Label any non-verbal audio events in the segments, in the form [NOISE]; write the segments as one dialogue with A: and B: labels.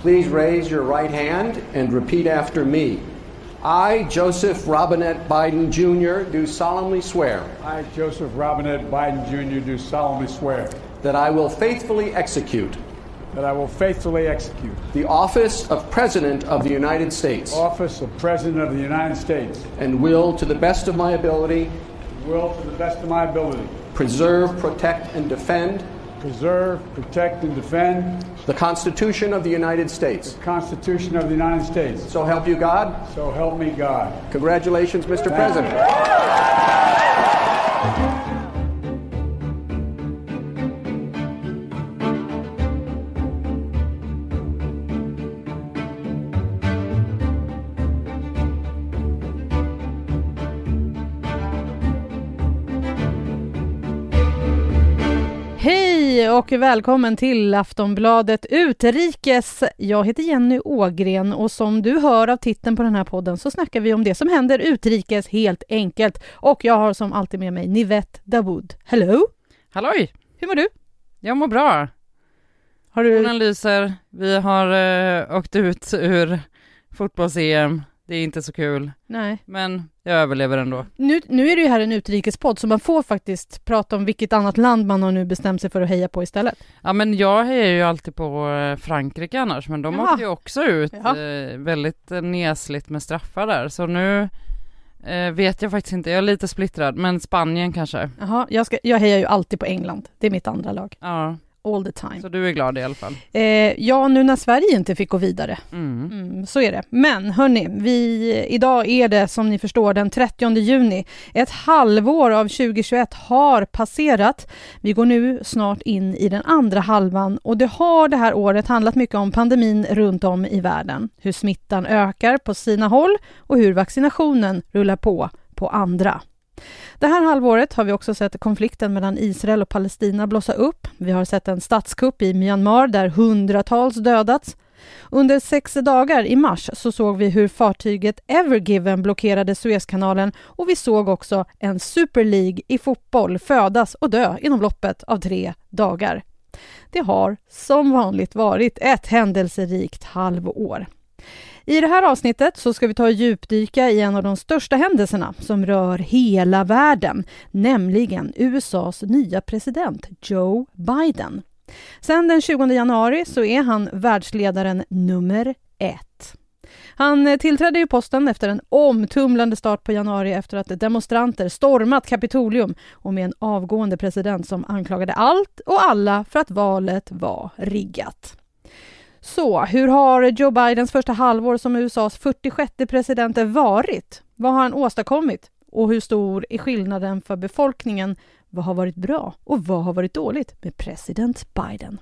A: Please raise your right hand and repeat after me. I, Joseph Robinette Biden Jr., do solemnly swear
B: I, Joseph Robinette Biden Jr., do solemnly swear
A: that I will faithfully execute
B: that I will faithfully execute
A: the office of President of the United States
B: office of President of the United States,
A: and will, to the best of my ability,
B: will to the best of my ability
A: preserve, protect, and defend
B: preserve, protect, and defend
A: the Constitution of the United States.
B: the Constitution of the United States.
A: So help you God.
B: So help me God.
A: Congratulations, Mr.
B: Thank.
A: President.
C: Och välkommen till Aftonbladet Utrikes. Jag heter Jenny Ågren och som du hör av titeln på den här podden så snackar vi om det som händer utrikes helt enkelt. Och jag har som alltid med mig Nivette Dawood. Hello!
D: Halloj!
C: Hur mår du?
D: Jag mår bra.
C: Har du...
D: Solen lyser. Vi har uh, åkt ut ur fotbolls-EM. Det är inte så kul,
C: Nej.
D: men jag överlever ändå.
C: Nu, nu är det ju här en utrikespodd så man får faktiskt prata om vilket annat land man har nu bestämt sig för att heja på istället.
D: Ja, men jag hejar ju alltid på eh, Frankrike annars, men de
C: Jaha.
D: åkte ju också ut eh, väldigt eh, nesligt med straffar där, så nu eh, vet jag faktiskt inte. Jag är lite splittrad, men Spanien kanske.
C: Jaha, jag, ska, jag hejar ju alltid på England. Det är mitt andra lag.
D: Ja,
C: All the time.
D: så du är glad i alla fall.
C: Eh, ja, nu när Sverige inte fick gå vidare
D: Mm.
C: Mm, så är det. Men hörni, vi, idag är det som ni förstår den 30 juni. Ett halvår av 2021 har passerat. Vi går nu snart in i den andra halvan och det har det här året handlat mycket om pandemin runt om i världen. Hur smittan ökar på sina håll och hur vaccinationen rullar på på andra. Det här halvåret har vi också sett konflikten mellan Israel och Palestina blossa upp. Vi har sett en statskupp i Myanmar där hundratals dödats. Under sex dagar i mars så såg vi hur fartyget Evergiven blockerade Suezkanalen och vi såg också en Super League i fotboll födas och dö inom loppet av tre dagar. Det har som vanligt varit ett händelserikt halvår. I det här avsnittet så ska vi ta och djupdyka i en av de största händelserna som rör hela världen, nämligen USAs nya president Joe Biden. Sedan den 20 januari så är han världsledaren nummer ett. Han tillträdde ju posten efter en omtumlande start på januari efter att demonstranter stormat Kapitolium och med en avgående president som anklagade allt och alla för att valet var riggat. Så hur har Joe Bidens första halvår som USAs 46 president varit? Vad har han åstadkommit? Och hur stor är skillnaden för befolkningen? Vad har varit bra och vad har varit dåligt med president Biden?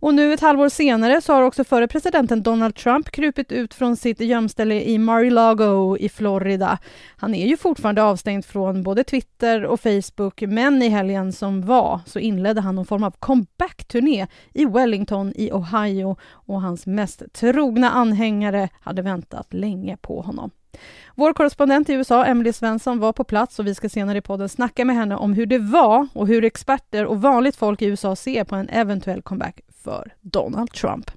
C: Och nu ett halvår senare så har också förre presidenten Donald Trump krupit ut från sitt gömställe i Mar-a-Lago i Florida. Han är ju fortfarande avstängd från både Twitter och Facebook, men i helgen som var så inledde han någon form av comeback-turné i Wellington i Ohio och hans mest trogna anhängare hade väntat länge på honom. Vår korrespondent i USA, Emily Svensson, var på plats och vi ska senare i podden snacka med henne om hur det var och hur experter och vanligt folk i USA ser på en eventuell comeback för Donald Trump.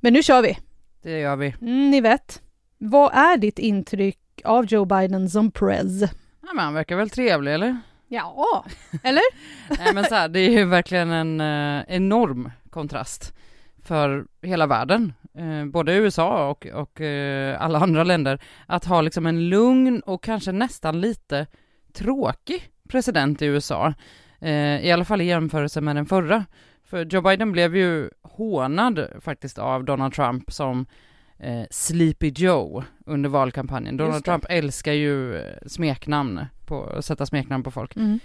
C: Men nu kör vi!
D: Det gör vi.
C: Mm, ni vet. Vad är ditt intryck av Joe Biden som pres?
D: Ja, men han verkar väl trevlig, eller?
C: Ja, eller? [LAUGHS]
D: Nej men så här, det är ju verkligen en eh, enorm kontrast för hela världen, eh, både USA och, och eh, alla andra länder, att ha liksom en lugn och kanske nästan lite tråkig president i USA, eh, i alla fall i jämförelse med den förra. För Joe Biden blev ju hånad faktiskt av Donald Trump som eh, Sleepy Joe under valkampanjen. Donald. Trump älskar ju smeknamn, på, sätta smeknamn på folk.
C: Mm.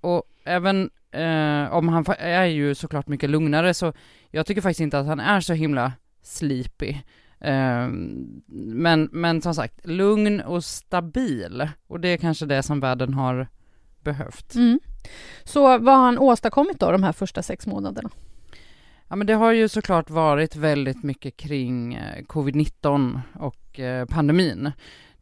D: Och även eh, om han är ju såklart mycket lugnare så jag tycker faktiskt inte att han är så himla sleepy. Eh, men, men som sagt, lugn och stabil. Och det är kanske det som världen har behövt.
C: Mm. Så vad har han åstadkommit då de här första sex månaderna?
D: Ja men det har ju såklart varit väldigt mycket kring eh, covid-19 och eh, pandemin.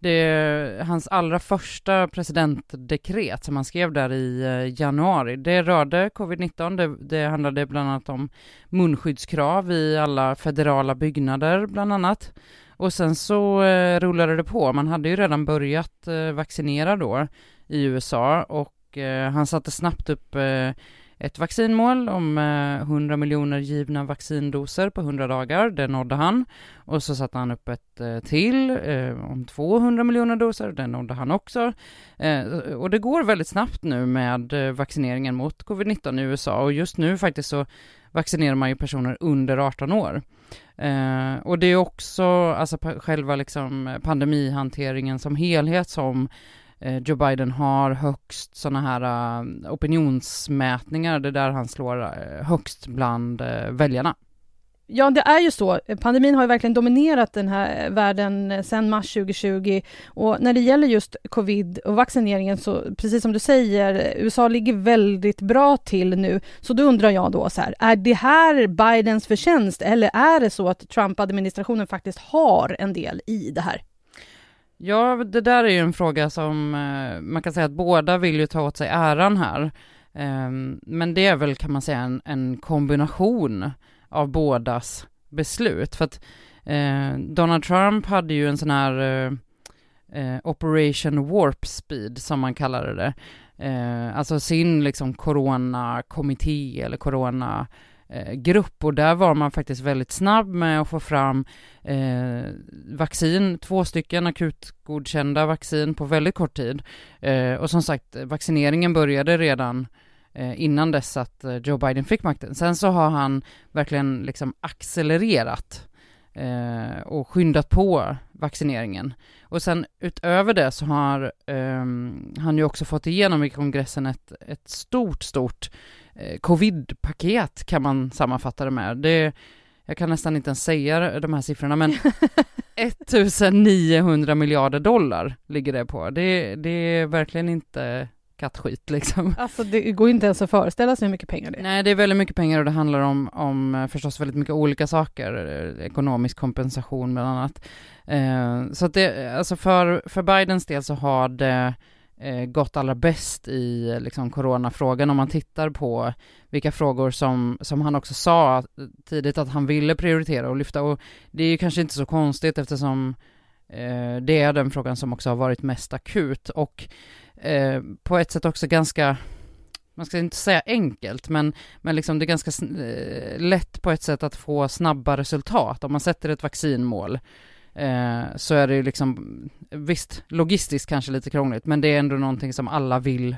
D: Det, hans allra första presidentdekret som han skrev där i eh, januari, det rörde covid-19. Det, det handlade bland annat om munskyddskrav i alla federala byggnader bland annat. Och sen så eh, rullade det på. Man hade ju redan börjat eh, vaccinera då i USA och eh, han satte snabbt upp eh, ett vaccinmål om eh, 100 miljoner givna vaccindoser på 100 dagar. Det nådde han. Och så satte han upp ett eh, till eh, om 200 miljoner doser. Det nådde han också. Och det går väldigt snabbt nu med vaccineringen mot covid-19 i USA och just nu faktiskt så vaccinerar man ju personer under 18 år. Eh, och det är också alltså själva liksom pandemihanteringen som helhet som Eh, Joe Biden har högst sådana här eh, opinionsmätningar, det är där han slår eh, högst bland eh, väljarna.
C: Ja, det är ju så. Pandemin har ju verkligen dominerat den här eh, världen eh, sedan mars 2020 och när det gäller just covid och vaccineringen så precis som du säger, USA ligger väldigt bra till nu. Så då undrar jag då så här, är det här Bidens förtjänst eller är det så att Trump-administrationen faktiskt har en del i det här?
D: Ja, det där är ju en fråga som eh, man kan säga att båda vill ju ta åt sig äran här. Ehm, men det är väl kan man säga en, en kombination av bådas beslut. För att eh, Donald Trump hade ju en sån här eh, Operation Warp Speed som man kallade det. Alltså sin liksom coronakommitté eller corona Eh, grupp och där var man faktiskt väldigt snabb med att få fram eh, vaccin, två stycken akutgodkända vaccin på väldigt kort tid. Eh, och som sagt, vaccineringen började redan eh, innan dess att eh, Joe Biden fick makten. Sen så har han verkligen liksom accelererat eh, och skyndat på vaccineringen. Och sen utöver det så har ehm, han ju också fått igenom i kongressen ett, ett stort, stort covid-paket kan man sammanfatta det med. Det, jag kan nästan inte ens säga de här siffrorna, men [LAUGHS] 1900 miljarder dollar ligger det på. Det, det är verkligen inte kattskit liksom.
C: Alltså det går inte ens att föreställa sig hur mycket pengar det är.
D: Nej, det är väldigt mycket pengar och det handlar om, om eh, förstås väldigt mycket olika saker, eh, ekonomisk kompensation bland annat. Eh, så att det, alltså för, för Bidens del så har det eh, Eh, gått allra bäst i liksom coronafrågan om man tittar på vilka frågor som, som han också sa tidigt att han ville prioritera och lyfta och det är ju kanske inte så konstigt eftersom eh, det är den frågan som också har varit mest akut och eh, på ett sätt också ganska man ska inte säga enkelt, men, men liksom det är ganska eh, lätt på ett sätt att få snabba resultat. Om man sätter ett vaccinmål eh, så är det ju liksom, visst, logistiskt kanske lite krångligt, men det är ändå någonting som alla vill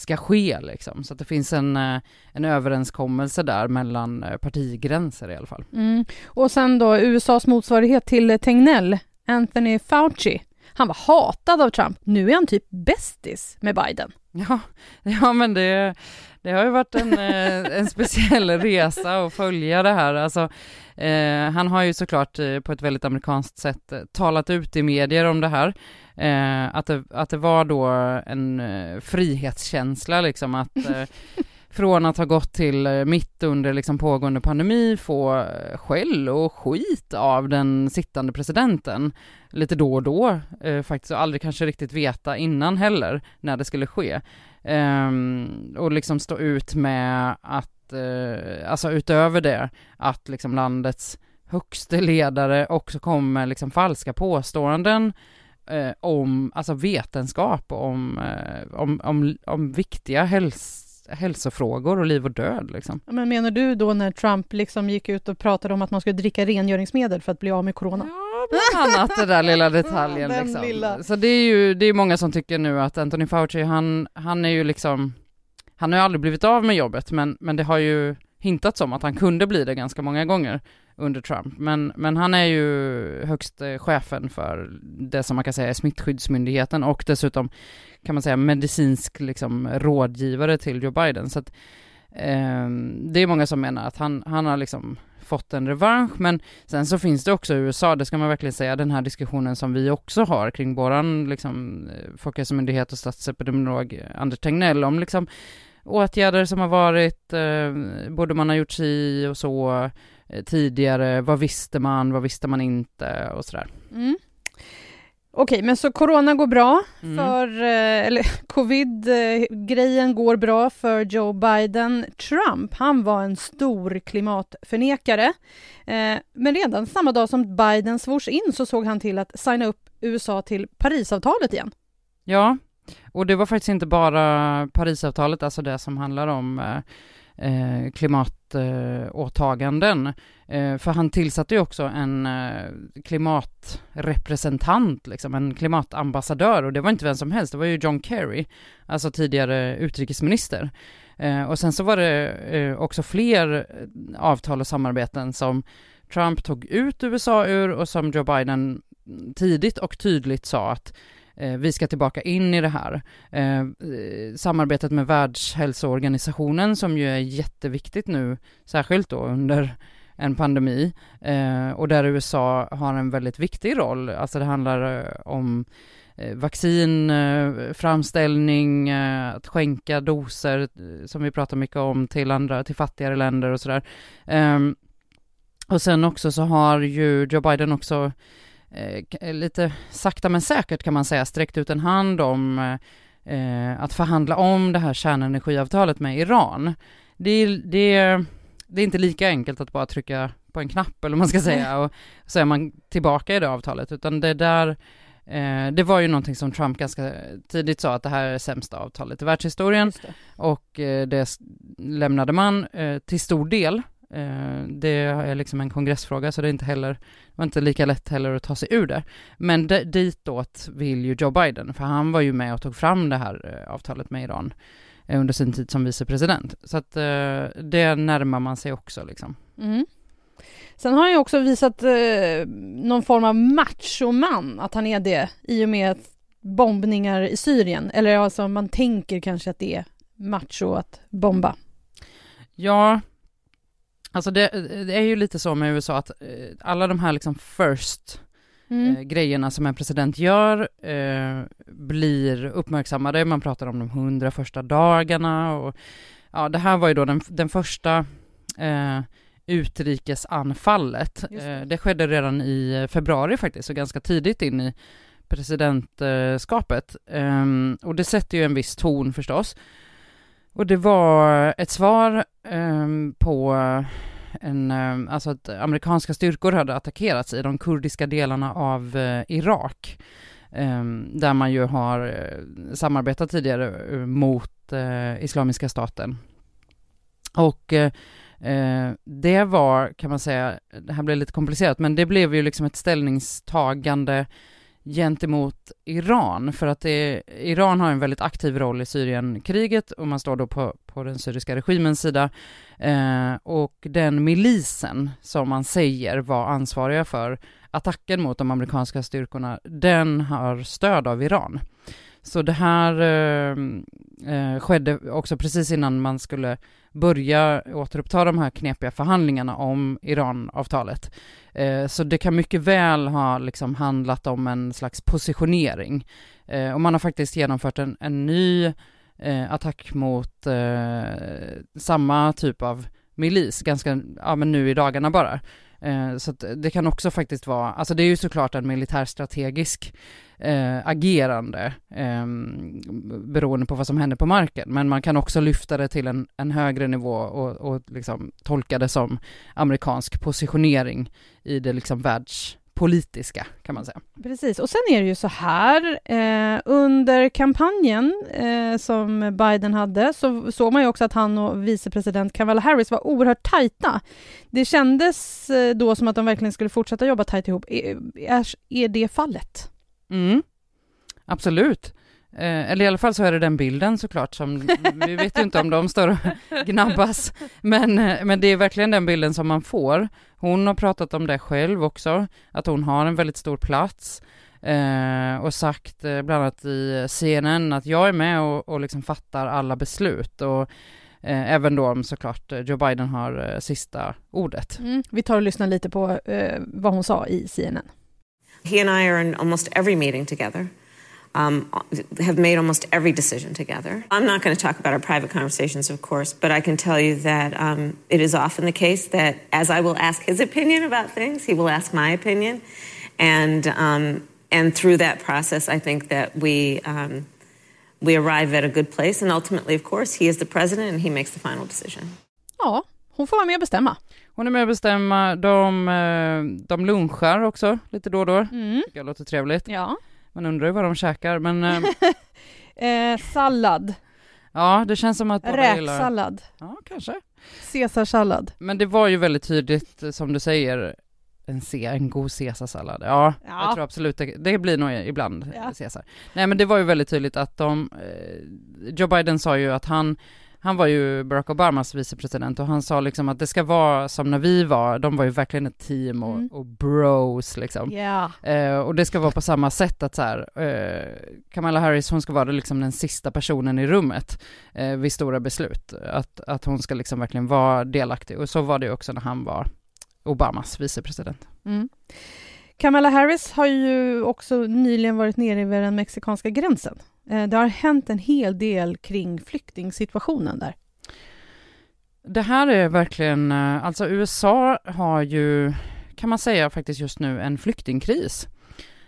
D: ska ske liksom. Så att det finns en, eh, en överenskommelse där mellan eh, partigränser i alla fall.
C: Mm. Och sen då USAs motsvarighet till Tegnell, Anthony Fauci. Han var hatad av Trump. Nu är han typ bästis med Biden. [LAUGHS]
D: Ja, ja men det, det har ju varit en, eh, en speciell [LAUGHS] resa att följa det här. Alltså, eh, han har ju såklart eh, på ett väldigt amerikanskt sätt eh, talat ut i medier om det här. Eh, att, det, att det var då en frihetskänsla liksom att [LAUGHS] från att ha gått till eh, mitt under liksom pågående pandemi få eh, skäll och skit av den sittande presidenten lite då och då eh, faktiskt och aldrig kanske riktigt veta innan heller när det skulle ske. Eh, och liksom stå ut med att, eh, alltså utöver det, att liksom landets högste ledare också kom med liksom falska påståenden eh, om, alltså vetenskap om, om, om, om viktiga häls hälsofrågor och liv och död liksom.
C: Men menar du då när Trump liksom gick ut och pratade om att man skulle dricka rengöringsmedel för att bli av med corona?
D: Ja, bland annat den där lilla [LAUGHS] detaljen
C: Den
D: liksom.
C: lilla.
D: Så det är ju, det är många som tycker nu att Anthony Fauci, han, han är ju liksom, han har ju aldrig blivit av med jobbet, men, men det har ju hintats om att han kunde bli det ganska många gånger under Trump. Men, men han är ju högst eh, chefen för det som man kan säga är smittskyddsmyndigheten och dessutom kan man säga medicinsk liksom, rådgivare till Joe Biden. Så att, eh, det är många som menar att han, han har liksom fått en revansch, men sen så finns det också i USA, det ska man verkligen säga, den här diskussionen som vi också har kring våran liksom, eh, Folkhälsomyndighet och statsepidemiolog Anders Tegnell om liksom åtgärder som har varit, eh, borde man ha gjort si och så tidigare, vad visste man, vad visste man inte och sådär.
C: Mm. Okej, men så corona går bra mm. för, eh, eller [LAUGHS] covid-grejen går bra för Joe Biden. Trump, han var en stor klimatförnekare. Eh, men redan samma dag som Biden svors in så såg han till att signa upp USA till Parisavtalet igen.
D: Ja, och det var faktiskt inte bara Parisavtalet, alltså det som handlar om eh, eh klimatåtaganden. Eh, för han tillsatte ju också en eh, klimatrepresentant, liksom, en klimatambassadör och det var inte vem som helst, det var ju John Kerry, alltså tidigare utrikesminister. Eh, och sen så var det eh, också fler eh, avtal och samarbeten som Trump tog ut USA ur och som Joe Biden tidigt och tydligt sa att eh, Eh, vi ska tillbaka in i det här. Eh, eh, samarbetet med Världshälsoorganisationen som ju är jätteviktigt nu, särskilt då under en pandemi eh, och där USA har en väldigt viktig roll. Alltså det handlar eh, om eh, vaccinframställning, eh, att skänka doser som vi pratar mycket om till andra, till fattigare länder och sådär. Ehm, och sen också så har ju Joe Biden också lite sakta men säkert kan man säga sträckt ut en hand om att förhandla om det här kärnenergiavtalet med Iran. Det, det det är inte lika enkelt att bara trycka på en knapp eller vad man ska säga och så är man tillbaka i det avtalet utan det där eh, det var ju någonting som Trump ganska tidigt sa att det här är sämsta avtalet i världshistorien det. och eh, det lämnade man eh, till stor del eh, det är liksom en kongressfråga så det är inte heller, det var inte lika lätt heller att ta sig ur det. Men ditåt vill ju Joe Biden, för han var ju med och tog fram det här eh, avtalet med Iran Eh, under sin tid som vicepresident. Så att eh, det närmar man sig också liksom.
C: Mm. Sen har han ju också visat eh, någon form av machoman, att han är det, i och med bombningar i Syrien. Eller alltså man tänker kanske att det är macho att bomba.
D: Ja, alltså det, det är ju lite så med USA att eh, alla de här liksom first mm. eh, grejerna som en president gör eh, blir uppmärksammade. Man pratar om de hundra första dagarna och ja, det här var ju då den, den första eh, utrikesanfallet. Det. Eh, det skedde redan i februari faktiskt, så ganska tidigt in i presidentskapet. Um, och det sätter ju en viss ton förstås. Och det var ett svar um, på en, um, alltså att amerikanska styrkor hade attackerats i de kurdiska delarna av uh, Irak, um, där man ju har uh, samarbetat tidigare eh, mot Islamiska staten. Och det var, kan man säga, det här blev lite komplicerat, men det blev ju liksom ett ställningstagande gentemot Iran, för att det, Iran har en väldigt aktiv roll i Syrienkriget och man står då på, på den syriska regimens sida. Eh, och den milisen som man säger var ansvariga för attacken mot de amerikanska styrkorna, den har stöd av Iran. Så det här eh, eh, skedde också precis innan man skulle börja återuppta de här knepiga förhandlingarna om Iranavtalet. Eh, så det kan mycket väl ha liksom handlat om en slags positionering. Eh, och man har faktiskt genomfört en, en ny eh, attack mot eh, samma typ av milis, ganska, ja men nu i dagarna bara. Eh, så det kan också faktiskt vara, alltså det är ju såklart en militärstrategisk eh, agerande eh, beroende på vad som händer på marken, men man kan också lyfta det till en, en högre nivå och, och liksom tolka det som amerikansk positionering i det liksom världs politiska kan man säga.
C: Precis, och sen är det ju så här, eh, under kampanjen eh, som Biden hade så såg man ju också att han och vicepresident Kamala Harris var oerhört tajta. Det kändes eh, då som att de verkligen skulle fortsätta jobba tajt ihop. Är, är, är det fallet?
D: Mm, absolut. Eh, eller i alla fall så är det den bilden såklart som, [LAUGHS] vi vet ju inte om de står och gnabbas, men, eh, men det är verkligen den bilden som man får. Hon har pratat om det själv också, att hon har en väldigt stor plats eh, och sagt eh, bland annat i CNN att jag är med och, och liksom fattar alla beslut och även då om såklart Joe Biden har sista ordet.
C: Mm. Vi tar och lyssnar lite på vad hon sa i CNN.
E: He and I are in almost every meeting together. Um, have made almost every decision together. I'm not going to talk about our private conversations, of course, but I can tell you that um, it is often the case that as I will ask his opinion about things, he will ask my opinion, and um, and through that process, I think that we. Um, we arrive at a good place and ultimately of course he is the president and he makes the final decision.
C: Ja, hon får vara med och bestämma.
D: Hon är med och bestämma. De, eh, de lunchar också lite då och då. Mm. Tycker jag låter trevligt.
C: Ja.
D: Man undrar ju vad de käkar, men...
C: Eh, [LAUGHS] eh, sallad.
D: Ja, det känns som att
C: båda Räksallad.
D: Gillar... Ja, kanske.
C: Caesarsallad.
D: Men det var ju väldigt tydligt, som du säger, en, C, en god caesarsallad. Ja, ja, jag tror absolut det, det blir nog ibland ja. caesar. Nej men det var ju väldigt tydligt att de, eh, Joe Biden sa ju att han han var ju Barack Obamas vicepresident och han sa liksom att det ska vara som när vi var, de var ju verkligen ett team och, mm. och bros liksom.
C: Yeah.
D: Eh, och det ska vara på samma sätt att så här, eh, Kamala Harris hon ska vara liksom den sista personen i rummet eh, vid stora beslut. Att, att hon ska liksom verkligen vara delaktig och så var det också när han var Obamas vicepresident.
C: Mm. Kamala Harris har ju också nyligen varit nere vid den mexikanska gränsen. Eh, det har hänt en hel del kring flyktingsituationen där.
D: Det här är verkligen, eh, alltså USA har ju, kan man säga faktiskt just nu, en flyktingkris.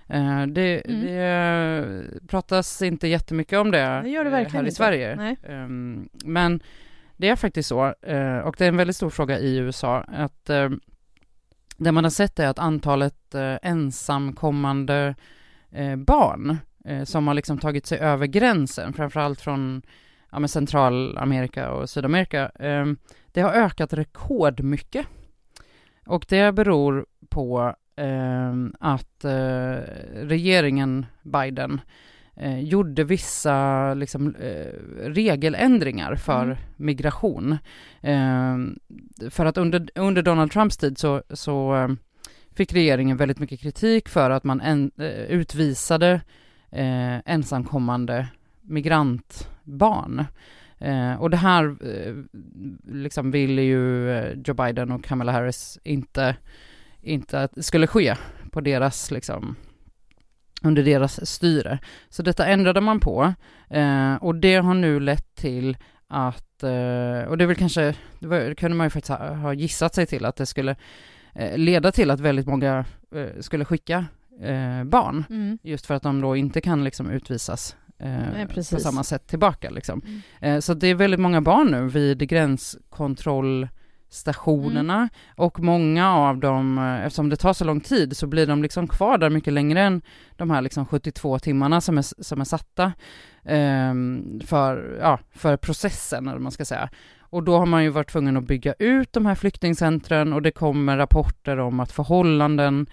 D: Eh, det, mm. det pratas inte jättemycket om det,
C: det, det
D: här i Sverige.
C: Nej.
D: Ehm, men det är faktiskt så, och det är en väldigt stor fråga i USA, att det man har sett är att antalet ensamkommande barn eh, som har liksom tagit sig över gränsen, framförallt från ja, Centralamerika och Sydamerika, eh, det har ökat rekordmycket. Och det beror på eh, att eh, regeringen Biden eh, gjorde vissa liksom, eh, regeländringar för mm. migration. För att under, under Donald Trumps tid så, så fick regeringen väldigt mycket kritik för att man en, utvisade eh, ensamkommande migrantbarn. Eh, och det här eh, liksom ville ju eh, Joe Biden och Kamala Harris inte, inte att det skulle ske på deras liksom under deras styre. Så detta ändrade man på eh, och det har nu lett till att, eh, och det är väl kanske, det, var, det kunde man ju faktiskt ha, ha gissat sig till att det skulle eh, leda till att väldigt många eh, skulle skicka eh, barn, mm. just för att de då inte kan liksom utvisas eh, Nej, på samma sätt tillbaka. Liksom. Mm. Eh, så det är väldigt många barn nu vid gränskontrollstationerna mm. och många av dem, eh, eftersom det tar så lång tid, så blir de liksom kvar där mycket längre än de här liksom 72 timmarna som är, som är satta eh, för, ja, för processen, eller man ska säga. Och då har man ju varit tvungen att bygga ut de här flyktingcentren och det kommer rapporter om att förhållanden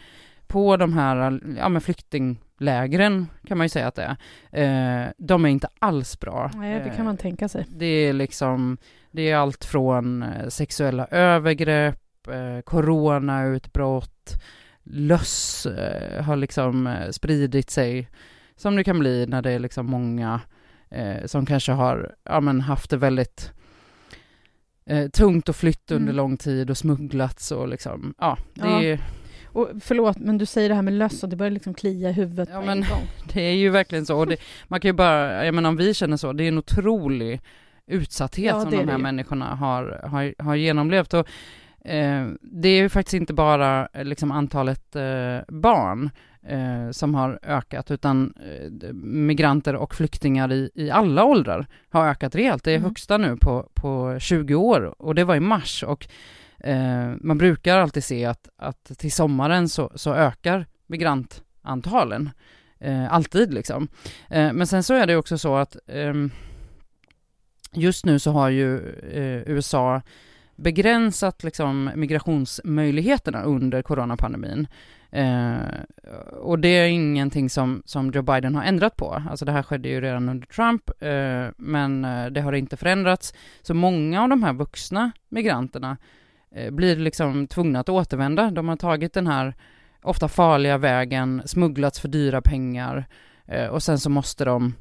D: på de här ja, men flyktinglägren, kan man ju säga att det är, eh, de är inte alls bra.
C: Nej, det kan man tänka sig.
D: Det är liksom, det är allt från eh, sexuella övergrepp, eh, coronautbrott, löss eh, har liksom eh, spridit sig, som det kan bli när det är liksom många eh, som kanske har ja, men haft det väldigt eh, tungt och flytt under mm. lång tid och smugglats och liksom, ja, det ja. är
C: och förlåt, men du säger det här med löss och det börjar liksom klia i huvudet
D: ja, på men, en gång. [LAUGHS] Det är ju verkligen så. Och det, man kan ju bara, jag menar om vi känner så, det är en otrolig utsatthet ja, som de här människorna har, har, har genomlevt. Och, eh, det är ju faktiskt inte bara liksom antalet eh, barn eh, som har ökat, utan eh, migranter och flyktingar i, i alla åldrar har ökat rejält. Det är mm. högsta nu på, på 20 år och det var i mars. Och Eh, man brukar alltid se att, att till sommaren så, så ökar migrantantalen. Eh, alltid liksom. Eh, men sen så är det också så att ehm, just nu så har ju eh, USA begränsat liksom migrationsmöjligheterna under coronapandemin. Eh, och det är ingenting som, som Joe Biden har ändrat på. Alltså det här skedde ju redan under Trump, eh, men eh, det har inte förändrats. Så många av de här vuxna migranterna Eh, blir liksom tvungna att återvända. De har tagit den här ofta farliga vägen, smugglats för dyra pengar eh, och sen så måste de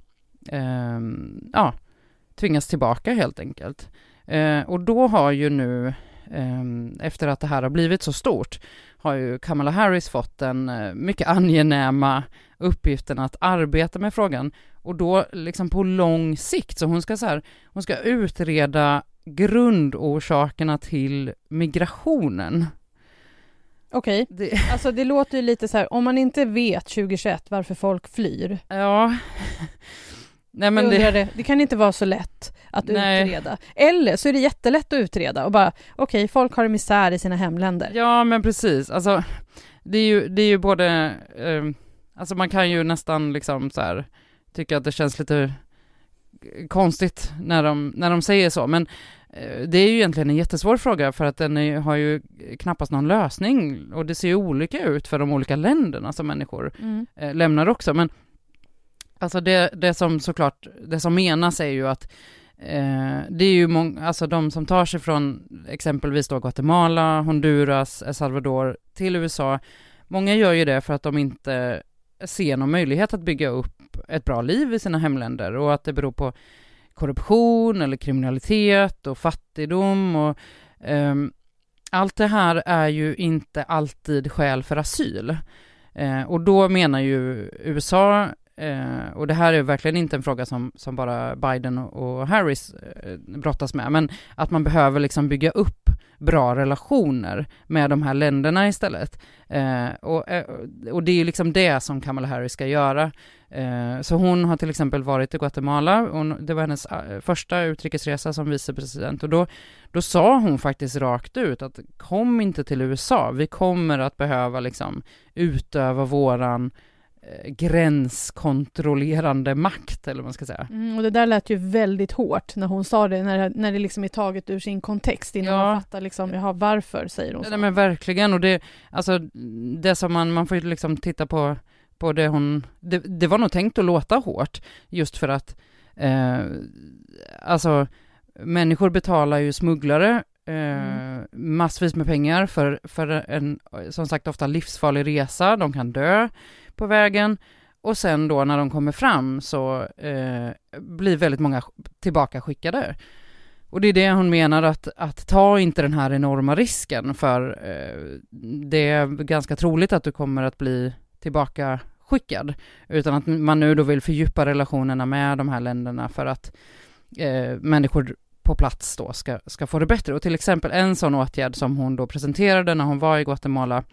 D: ehm, ja, tvingas tillbaka helt enkelt. Eh, och då har ju nu, ehm, efter att det här har blivit så stort, har ju Kamala Harris fått den eh, mycket angenäma uppgiften att arbeta med frågan och då liksom på lång sikt. Så hon ska så här, hon ska utreda grundorsakerna till migrationen.
C: Okej,
D: Det,
C: alltså det låter ju lite så här, om man inte vet 2021 varför folk flyr,
D: ja. [LAUGHS] Nej men det,
C: det... det kan inte vara så lätt att
D: Nej.
C: utreda. Eller så är det jättelätt att utreda och bara, okej, folk har en misär i sina hemländer.
D: Ja, men precis. Alltså, det är ju, det är ju både, eh, alltså man kan ju nästan liksom så här tycka att det känns lite konstigt när de, när de säger så, men det är ju egentligen en jättesvår fråga för att den är, har ju knappast någon lösning och det ser ju olika ut för de olika länderna som människor
C: Mm.
D: eh, lämnar också, men alltså det, det som såklart, det som menas är ju att eh, det är ju många, alltså de som tar sig från exempelvis då Guatemala, Honduras, El Salvador till USA, många gör ju det för att de inte ser någon möjlighet att bygga upp ett bra liv i sina hemländer och att det beror på korruption eller kriminalitet och fattigdom och um, allt det här är ju inte alltid skäl för asyl. Eh, och då menar ju USA, eh, och det här är verkligen inte en fråga som, som bara Biden och, Harris eh, brottas med, men att man behöver liksom bygga upp bra relationer med de här länderna istället. Eh, och, eh, och det är ju liksom det som Kamala Harris ska göra. Eh, så hon har till exempel varit i Guatemala, hon, det var hennes eh, första utrikesresa som vicepresident, och då, då sa hon faktiskt rakt ut att kom inte till USA, vi kommer att behöva liksom utöva våran gränskontrollerande makt, eller vad man ska säga.
C: Mm, och det där lät ju väldigt hårt när hon sa det, när, när det liksom är taget ur sin kontext innan
D: Ja.
C: man fattar liksom, jaha, varför säger hon så?
D: Nej men verkligen, och det, alltså det som man, man får ju liksom titta på, på det hon, det, det var nog tänkt att låta hårt, just för att, eh, alltså människor betalar ju smugglare eh, massvis med pengar för, för en, som sagt ofta livsfarlig resa, de kan dö på vägen, och sen då när de kommer fram så eh, blir väldigt många tillbaka skickade. Och det är det hon menar att, att ta inte den här enorma risken för eh, det är ganska troligt att du kommer att bli tillbaka skickad utan att man nu då vill fördjupa relationerna med de här länderna för att eh, människor på plats då ska, ska få det bättre. Och till exempel en sån åtgärd som hon då presenterade när hon var i Guatemala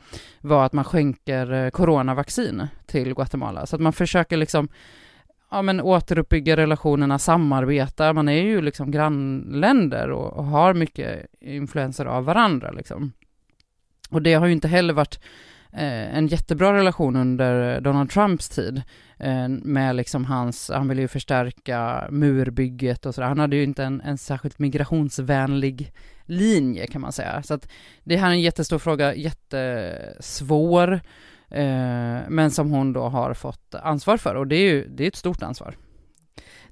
D: var att man skänker eh, coronavaccin till Guatemala. Så att man försöker liksom ja, men återuppbygga relationerna, samarbeta. Man är ju liksom grannländer och, och har mycket influenser av varandra. Liksom. Och det har ju inte heller varit Eh, en jättebra relation under Donald Trumps tid eh, med liksom hans, han ville ju förstärka murbygget och sådär. Han hade ju inte en, en särskilt migrationsvänlig linje kan man säga. Så att det här är en jättestor fråga, jättesvår, eh, men som hon då har fått ansvar för och det är ju det är ett stort ansvar.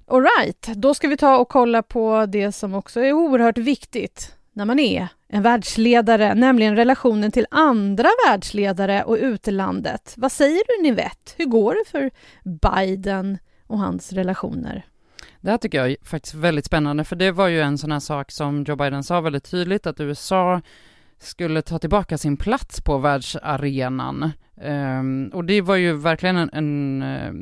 C: All right, då ska vi ta och kolla på det som också är oerhört viktigt när man är en världsledare, nämligen relationen till andra världsledare och utlandet. Vad säger du Nivette? Hur går det för Biden och hans relationer?
D: Det här tycker jag är faktiskt väldigt spännande, för det var ju en sån här sak som Joe Biden sa väldigt tydligt, att USA skulle ta tillbaka sin plats på världsarenan. Um, och det var ju verkligen en, en eh,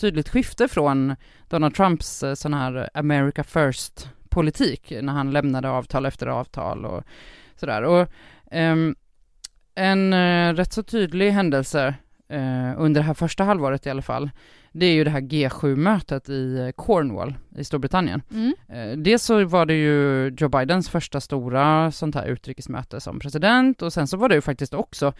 D: tydligt skifte från Donald Trumps eh, sån här America first politik när han lämnade avtal efter avtal och sådär. Och um, en uh, rätt så tydlig händelse under det här första halvåret i alla fall, det är ju det här G7-mötet i Cornwall i Storbritannien.
C: Mm.
D: Dels så var det ju Joe Bidens första stora sånt här utrikesmöte som president och sen så var det ju faktiskt också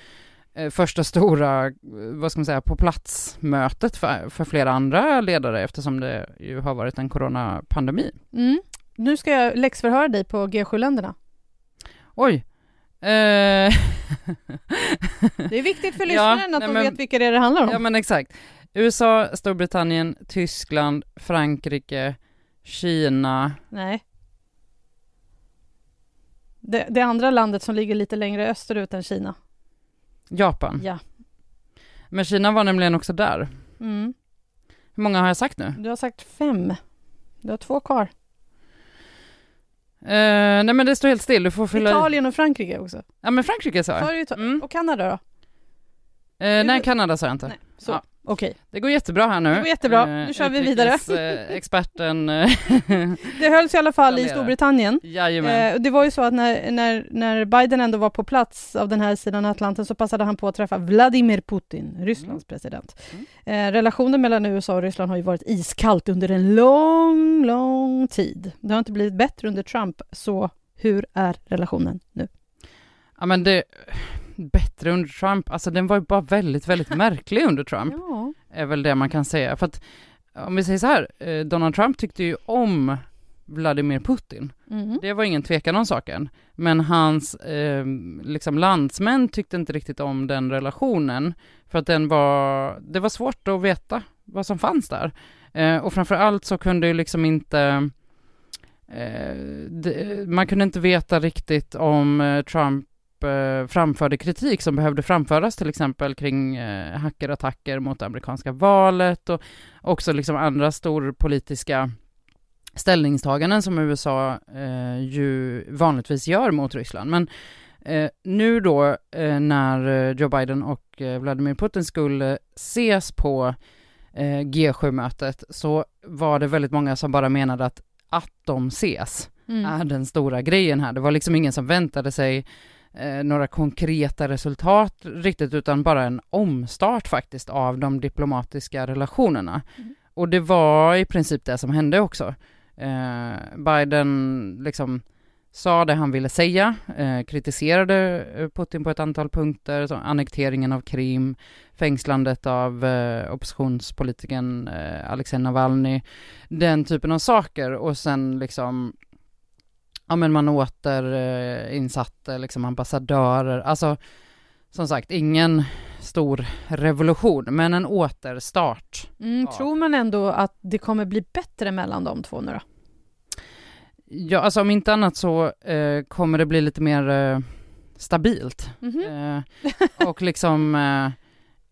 D: eh, första stora, eh, vad ska man säga, på plats-mötet för, för flera andra ledare eftersom det ju har varit en coronapandemi.
C: Mm. Nu ska jag läxförhöra dig på G7-länderna.
D: Oj, Eh, [LAUGHS]
C: Det är viktigt för
D: Ja,
C: lyssnaren att
D: nej,
C: de
D: men-
C: vet vilka det är det handlar om.
D: ja men exakt. USA, Storbritannien, Tyskland, Frankrike, Kina.
C: Nej. Det, det andra landet som ligger lite längre österut än Kina.
D: Japan.
C: Ja.
D: Men Kina var nämligen också där.
C: Mm.
D: Hur många har jag sagt nu?
C: Du har sagt fem. Du har två kvar.
D: Eh, nej men det står helt still, du får fylla.
C: Italien och Frankrike också.
D: Ja men Frankrike sa jag. Mm.
C: Och Kanada då?
D: Eh, nej, Kanada sa jag inte.
C: Nej. Så,
D: Ja.
C: Okej.
D: Det går jättebra här nu.
C: Det går jättebra. Nu kör vi vidare.
D: Eh, experten. Eh, [LAUGHS]
C: Det hölls i alla fall i. Storbritannien.
D: jajamän.
C: Eh, det var ju så att när, när, när Biden ändå var på plats av den här sidan Atlanten så passade han på att träffa Vladimir Putin, Rysslands president. Eh, relationen mellan USA och Ryssland har ju varit iskallt under en lång, lång tid. Det har inte blivit bättre under Trump, så hur är relationen nu?
D: Ja men det, bättre under Trump, alltså den var ju bara väldigt, väldigt [LAUGHS] märklig under Trump,
C: Ja.
D: är väl det man kan säga. För att, om vi säger så här, eh, Donald Trump tyckte ju om Vladimir Putin.
C: Mm.
D: Det var ingen tvekan om saken. Men hans eh, liksom landsmän tyckte inte riktigt om den relationen. För att den var, det var svårt att veta vad som fanns där. Eh, och framför allt så kunde ju liksom inte, eh, det, man kunde inte veta riktigt om eh, Eh, framförde kritik som behövde framföras till exempel kring eh, hackerattacker mot det amerikanska valet och också liksom andra storpolitiska ställningstaganden som USA eh, ju vanligtvis gör mot Ryssland. Men eh, nu då eh, när Joe Biden och eh, Vladimir Putin skulle ses på eh, G7-mötet så var det väldigt många som bara menade att att de ses
C: Mm.
D: är den stora grejen här. Det var liksom ingen som väntade sig eh, några konkreta resultat riktigt, utan bara en omstart faktiskt av de diplomatiska relationerna.
C: Mm.
D: Och det var i princip det som hände också. Eh, Biden liksom sa det han ville säga, eh, kritiserade eh, Putin på ett antal punkter, som annekteringen av Krim, fängslandet av eh, oppositionspolitikern eh, Alexej Navalny, den typen av saker och sen liksom ja men man återinsatte liksom ambassadörer, alltså som sagt ingen stor revolution men en återstart.
C: Mm,
D: Ja.
C: Tror man ändå att det kommer bli bättre mellan de två nu då?
D: Ja alltså om inte annat så eh, kommer det bli lite mer eh, stabilt
C: Mhm.
D: eh, och liksom eh,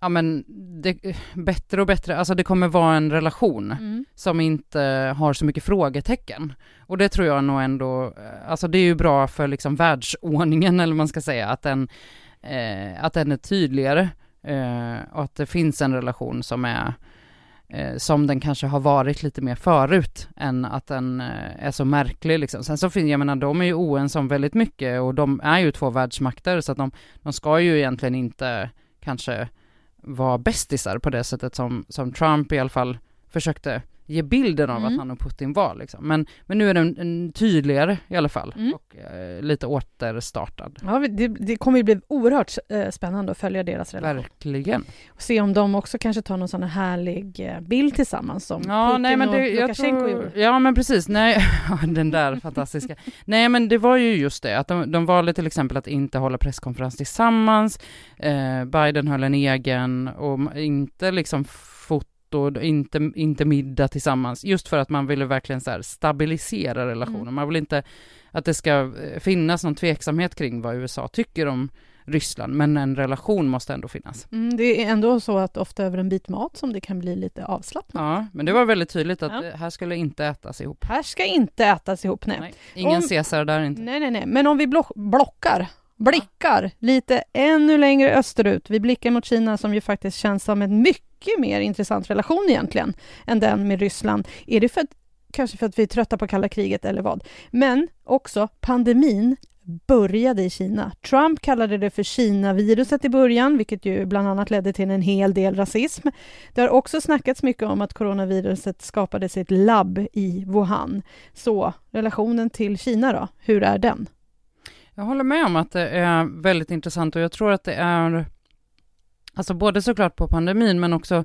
D: ja men det, bättre och bättre, alltså det kommer vara en relation
C: Mm.
D: som inte har så mycket frågetecken. Och det tror jag nog ändå, alltså det är ju bra för liksom världsordningen eller man ska säga, att den, eh, att den är tydligare eh, och att det finns en relation som är eh, som den kanske har varit lite mer förut än att den eh, är så märklig liksom. Sen så finns, jag menar de är ju oense om väldigt mycket och de är ju två världsmakter så att de, de ska ju egentligen inte kanske var bästisar på det sättet som, som Trump i alla fall försökte ge bilden av
C: Mm.
D: att han och Putin var liksom. Men, men nu är den en tydligare i alla fall
C: Mm.
D: och eh, lite återstartad.
C: Ja, det, det kommer ju bli oerhört eh, spännande att följa deras relation.
D: Verkligen.
C: Och se om de också kanske tar någon sån här härlig eh, bild tillsammans som
D: Ja,
C: Putin
D: nej men
C: och
D: det, jag
C: Lukasjenko gjorde.
D: ja men precis, nej, [LAUGHS] den där fantastiska. Nej men det var ju just det, att de, de valde till exempel att inte hålla presskonferens tillsammans, eh, Biden höll en egen och inte liksom foto, inte, inte middag tillsammans, just för att man ville verkligen så stabilisera relationen.
C: Mm.
D: Man vill inte att det ska eh, finnas någon tveksamhet kring vad USA tycker om Ryssland, men en relation måste ändå finnas.
C: Mm, det är ändå så att ofta över en bit mat som det kan bli lite avslappnat.
D: Ja, men det var väldigt tydligt att
C: Ja.
D: här skulle inte ätas ihop.
C: Här ska inte ätas ihop, nej.
D: Nej, ingen
C: Om-
D: Caesar där inte.
C: Nej, nej, nej. Men om vi block, blockar, blickar lite ännu längre österut. Vi blickar mot Kina som ju faktiskt känns som en mycket mer intressant relation egentligen än den med Ryssland. Är det för att, kanske för att vi är trötta på kalla kriget eller vad? Men också pandemin började i Kina. Trump kallade det för Kina-viruset i början, vilket ju bland annat ledde till en hel del rasism. Det har också snackats mycket om att coronaviruset skapade sitt labb i Wuhan. Så relationen till Kina då, hur är den?
D: Jag håller med om att det är väldigt intressant och jag tror att det är, alltså både såklart på pandemin men också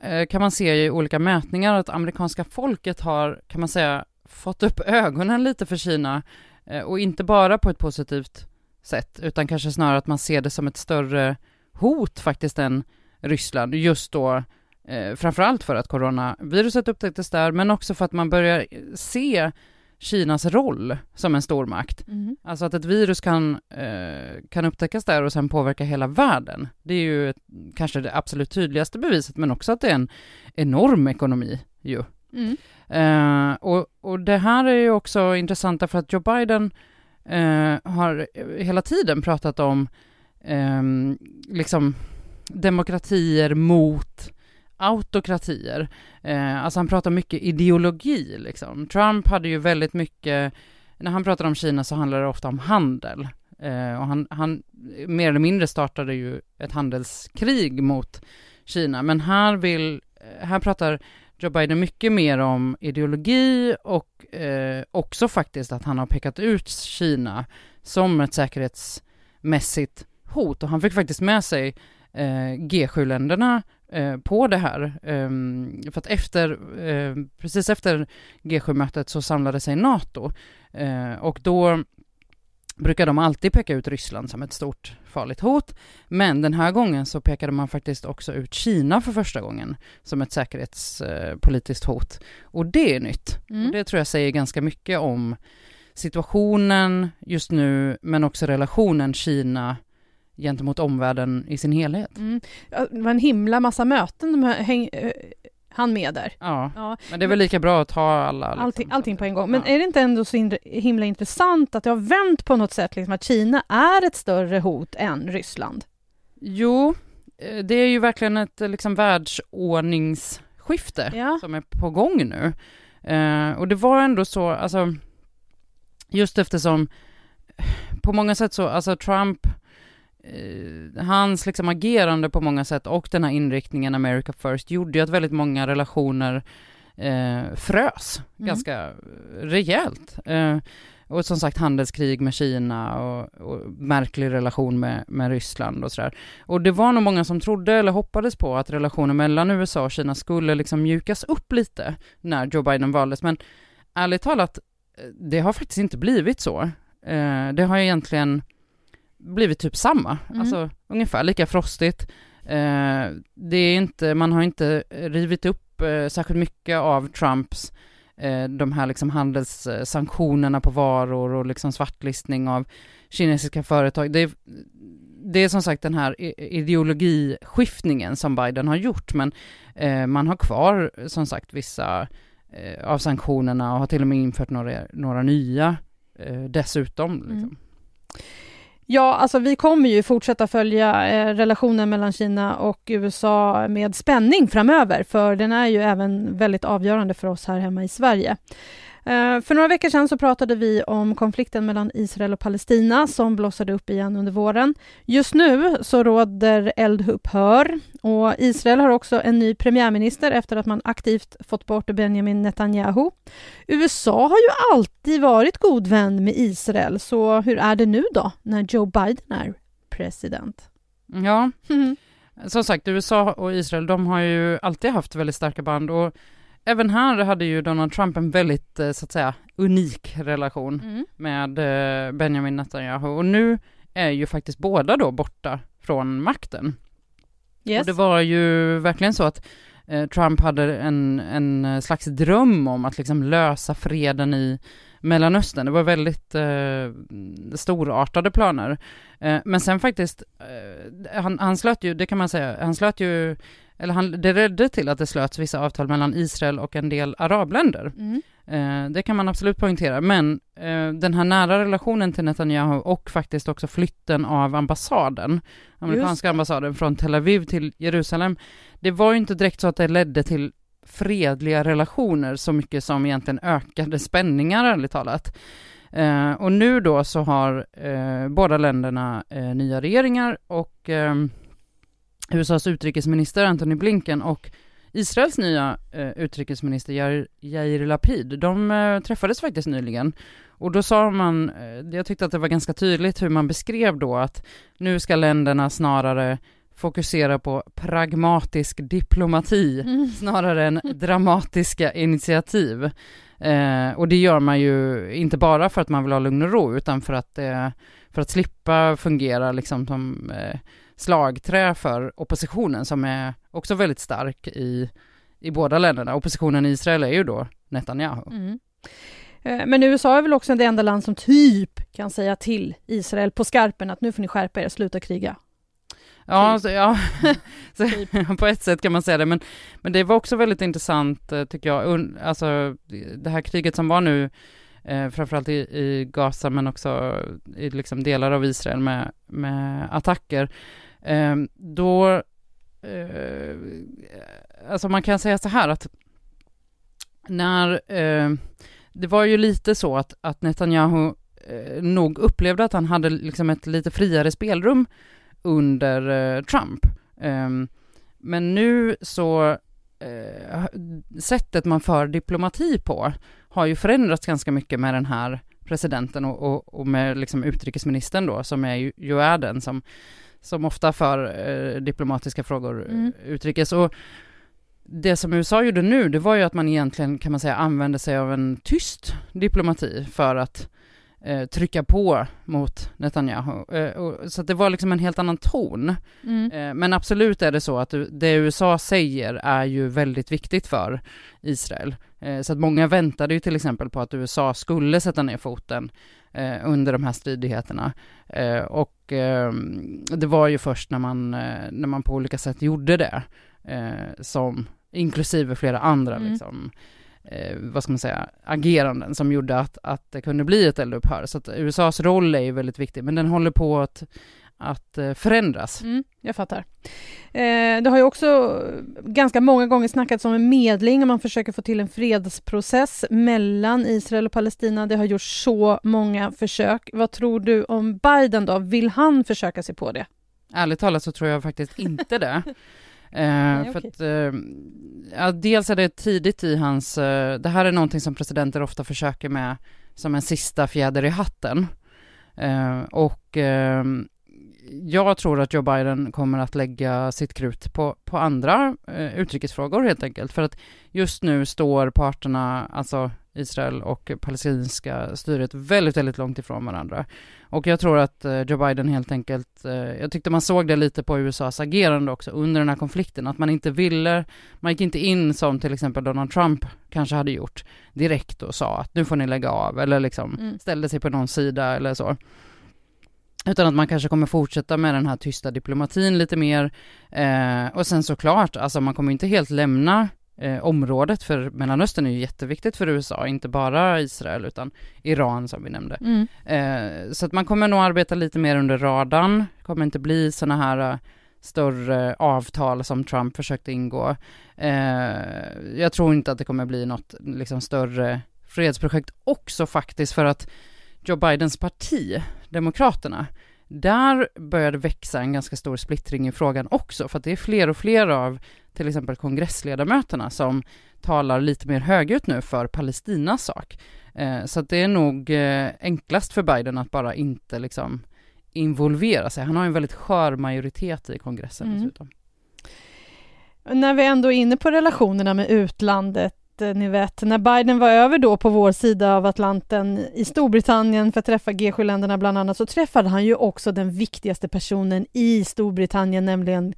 D: eh, kan man se i olika mätningar att amerikanska folket har, kan man säga, fått upp [LAUGHS] ögonen lite för Kina. Eh, och inte bara på ett positivt sätt, utan kanske snarare att man ser det som ett större hot faktiskt än Ryssland, just då eh, framförallt för att coronaviruset upptäcktes där, men också för att man börjar eh, se Kinas roll som en stormakt.
C: Mm.
D: Alltså att ett virus kan, eh, kan upptäckas där och sen påverka hela världen. Det är ju ett, kanske det absolut tydligaste beviset, men också att det är en enorm ekonomi ju.
C: Mm.
D: Eh, och, och det här är ju också intressant därför att Joe Biden eh, har hela tiden pratat om ehm, liksom demokratier mot autokratier. Eh, alltså han pratar mycket ideologi liksom. Trump hade ju väldigt mycket, när han pratar om Kina så handlar det ofta om handel. Eh, och han, han mer eller mindre startade ju ett handelskrig mot Kina, men här vill, eh, här pratar Joe Biden mycket mer om ideologi och eh, också faktiskt att han har pekat ut Kina som ett säkerhetsmässigt hot och han fick faktiskt med sig eh, G7-länderna på det här. Ehm, för att efter, eh, precis efter G7-mötet så samlade sig NATO eh, och då brukar de alltid peka ut Ryssland som ett stort farligt hot, men den här gången så pekade man faktiskt också ut Kina för första gången som ett säkerhetspolitiskt hot. Och det är nytt.
C: Mm.
D: Och det tror jag säger ganska mycket om situationen just nu, men också relationen Kina gentemot omvärlden i sin helhet.
C: Mm. Det var en himla massa möten de häng, eh, han med där.
D: Ja,
C: Ja,
D: men det är väl lika bra att ta alla. liksom,
C: allting, allting på en gång. Men
D: ja.
C: är det inte ändå så himla- intressant att det har vänt på något sätt, liksom att Kina är ett större hot än Ryssland?
D: Jo, eh, det är ju verkligen ett eh, liksom världsordningsskifte
C: Ja.
D: som är på gång nu. Eh, och det var ändå så, alltså, just eftersom på många sätt så, alltså Trump, hans liksom agerande på många sätt och den här inriktningen America first gjorde ju att väldigt många relationer eh, frös
C: Mm.
D: ganska rejält. Eh, och som sagt handelskrig med Kina och, och märklig relation med, med Ryssland och sådär. Och det var nog många som trodde eller hoppades på att relationen mellan USA och Kina skulle liksom mjukas upp lite när Joe Biden valdes, men ärligt talat, eh, det har faktiskt inte blivit så. Eh, det har egentligen blivit typ samma,
C: Mm.
D: alltså ungefär lika frostigt. Eh, det är inte, man har inte rivit upp eh, särskilt mycket av Trumps eh, de här liksom handelssanktionerna på varor och liksom svartlistning av kinesiska företag. Det är, det är som sagt den här ideologiskiftningen som Biden har gjort, men eh, man har kvar som sagt vissa eh, av sanktionerna och har till och med infört några, några nya dessutom. Liksom.
C: Mm. Ja, alltså vi kommer ju fortsätta följa eh, relationen mellan Kina och USA med spänning framöver, för den är ju även väldigt avgörande för oss här hemma i Sverige. Eh, för några veckor sedan så pratade vi om konflikten mellan Israel och Palestina som blossade upp igen under våren. Just nu så råder eldupphör och Israel har också en ny premiärminister efter att man aktivt fått bort Benjamin Netanyahu. USA har ju alltid varit god vän med Israel, så hur är det nu då när Joe Biden är president?
D: Ja,
C: Mm. [LAUGHS]
D: som sagt, USA och Israel, de har ju alltid haft väldigt starka band och även här hade ju Donald Trump en väldigt, eh, så att säga, unik relation
C: Mm.
D: med eh, Benjamin Netanyahu och nu är ju faktiskt båda då borta från makten.
C: Yes.
D: Och det var ju verkligen så att eh, Trump hade en, en slags dröm om att liksom lösa freden i Mellanöstern. Det var väldigt eh, storartade planer. Eh, men sen faktiskt, eh, han, han slöt ju, det kan man säga, han slöt ju, eller han, det ledde till att det slöts vissa avtal mellan Israel och en del arabländer.
C: Mm.
D: Eh, det kan man absolut poängtera, men eh, den här nära relationen till Netanyahu och faktiskt också flytten av ambassaden, amerikanska ambassaden från Tel Aviv till Jerusalem, det var ju inte direkt så att det ledde till fredliga relationer så mycket som egentligen ökade spänningar, ärligt talat. Eh, och nu då så har eh, båda länderna eh, nya regeringar och eh, USAs utrikesminister Antony Blinken och Israels nya eh, utrikesminister Yair Lapid, de eh, träffades faktiskt nyligen. Och då sa man, eh, jag tyckte att det var ganska tydligt hur man beskrev då att nu ska länderna snarare fokusera på pragmatisk diplomati
C: Mm. [LAUGHS]
D: snarare än dramatiska initiativ. Eh, och det gör man ju inte bara för att man vill ha lugn och ro, utan för att det för att slippa fungera liksom som eh, slagträ för oppositionen som är också väldigt stark i, i båda länderna. Oppositionen i Israel är ju då Netanyahu.
C: Mm. Eh, men USA är väl också det enda land som typ kan säga till Israel på skarpen att nu får ni skärpa er, sluta kriga.
D: Ja, [LAUGHS] så, ja. så, på ett sätt kan man säga det, men, men det var också väldigt intressant eh, tycker jag, alltså det här kriget som var nu, eh, framförallt i, i Gaza men också i liksom delar av Israel med, med attacker, Ehm, då, eh, alltså man kan säga så här att när, eh, det var ju lite så att, att Netanyahu eh, nog upplevde att han hade liksom ett lite friare spelrum under eh, Trump. Ehm, men nu så, eh, sättet man för diplomati på har ju förändrats ganska mycket med den här presidenten och, och, och med liksom utrikesministern då, som är ju, ju är den som, som ofta för eh, diplomatiska frågor mm. utrikes. Och det som USA gjorde nu, det var ju att man egentligen kan man säga använde sig av en tyst diplomati för att eh, trycka på mot Netanyahu. Eh, och, så det var liksom en helt annan ton. Mm. Eh, men absolut är det så att det USA säger är ju väldigt viktigt för Israel. Eh, så att många väntade ju till exempel på att USA skulle sätta ner foten eh, under de här stridigheterna. Eh, och det var ju först när man, när man på olika sätt gjorde det som inklusive flera andra mm. liksom, eh, vad ska man säga, ageranden som gjorde att, att det kunde bli ett eldupphör. Så att USAs roll är ju väldigt viktig, men den håller på att, att eh, förändras.
C: Mm, jag fattar. Eh, det har ju också ganska många gånger snackats om en medling, om man försöker få till en fredsprocess mellan Israel och Palestina. Det har gjorts så många försök. Vad tror du om Biden då? Vill han försöka sig på det?
D: Ärligt talat så tror jag faktiskt inte det. Eh, Nej, för att, eh, ja, dels är det tidigt i hans, eh, det här är någonting som presidenter ofta försöker med som en sista fjäder i hatten. Och jag tror att Joe Biden kommer att lägga sitt krut på, på andra eh, utrikesfrågor helt enkelt, för att just nu står parterna, alltså Israel och palestinska styret väldigt, väldigt långt ifrån varandra. Och jag tror att eh, Joe Biden helt enkelt, eh, jag tyckte man såg det lite på USAs agerande också under den här konflikten, att man inte ville, man gick inte in som till exempel Donald Trump kanske hade gjort direkt och sa att nu får ni lägga av eller liksom mm. ställde sig på någon sida eller så. Utan att man kanske kommer fortsätta med den här tysta diplomatin lite mer. Eh, och sen såklart, alltså man kommer inte helt lämna eh, området, för Mellanöstern är ju jätteviktigt för USA, inte bara Israel utan Iran som vi nämnde. Mm. Eh, så att man kommer nog arbeta lite mer under radarn, kommer inte bli sådana här uh, större avtal som Trump försökte ingå. Eh, jag tror inte att det kommer bli något liksom större fredsprojekt också faktiskt för att Joe Bidens parti, Demokraterna, där börjar det växa en ganska stor splittring i frågan också, för att det är fler och fler av till exempel kongressledamöterna som talar lite mer högljutt nu för Palestinas sak. Eh, så det är nog eh, enklast för Biden att bara inte liksom involvera sig. Han har en väldigt skör majoritet i kongressen mm. dessutom.
C: När vi ändå är inne på relationerna med utlandet Eh, ni vet, när Biden var över då på vår sida av Atlanten i Storbritannien för att träffa G7-länderna bland annat, så träffade han ju också den viktigaste personen i Storbritannien, nämligen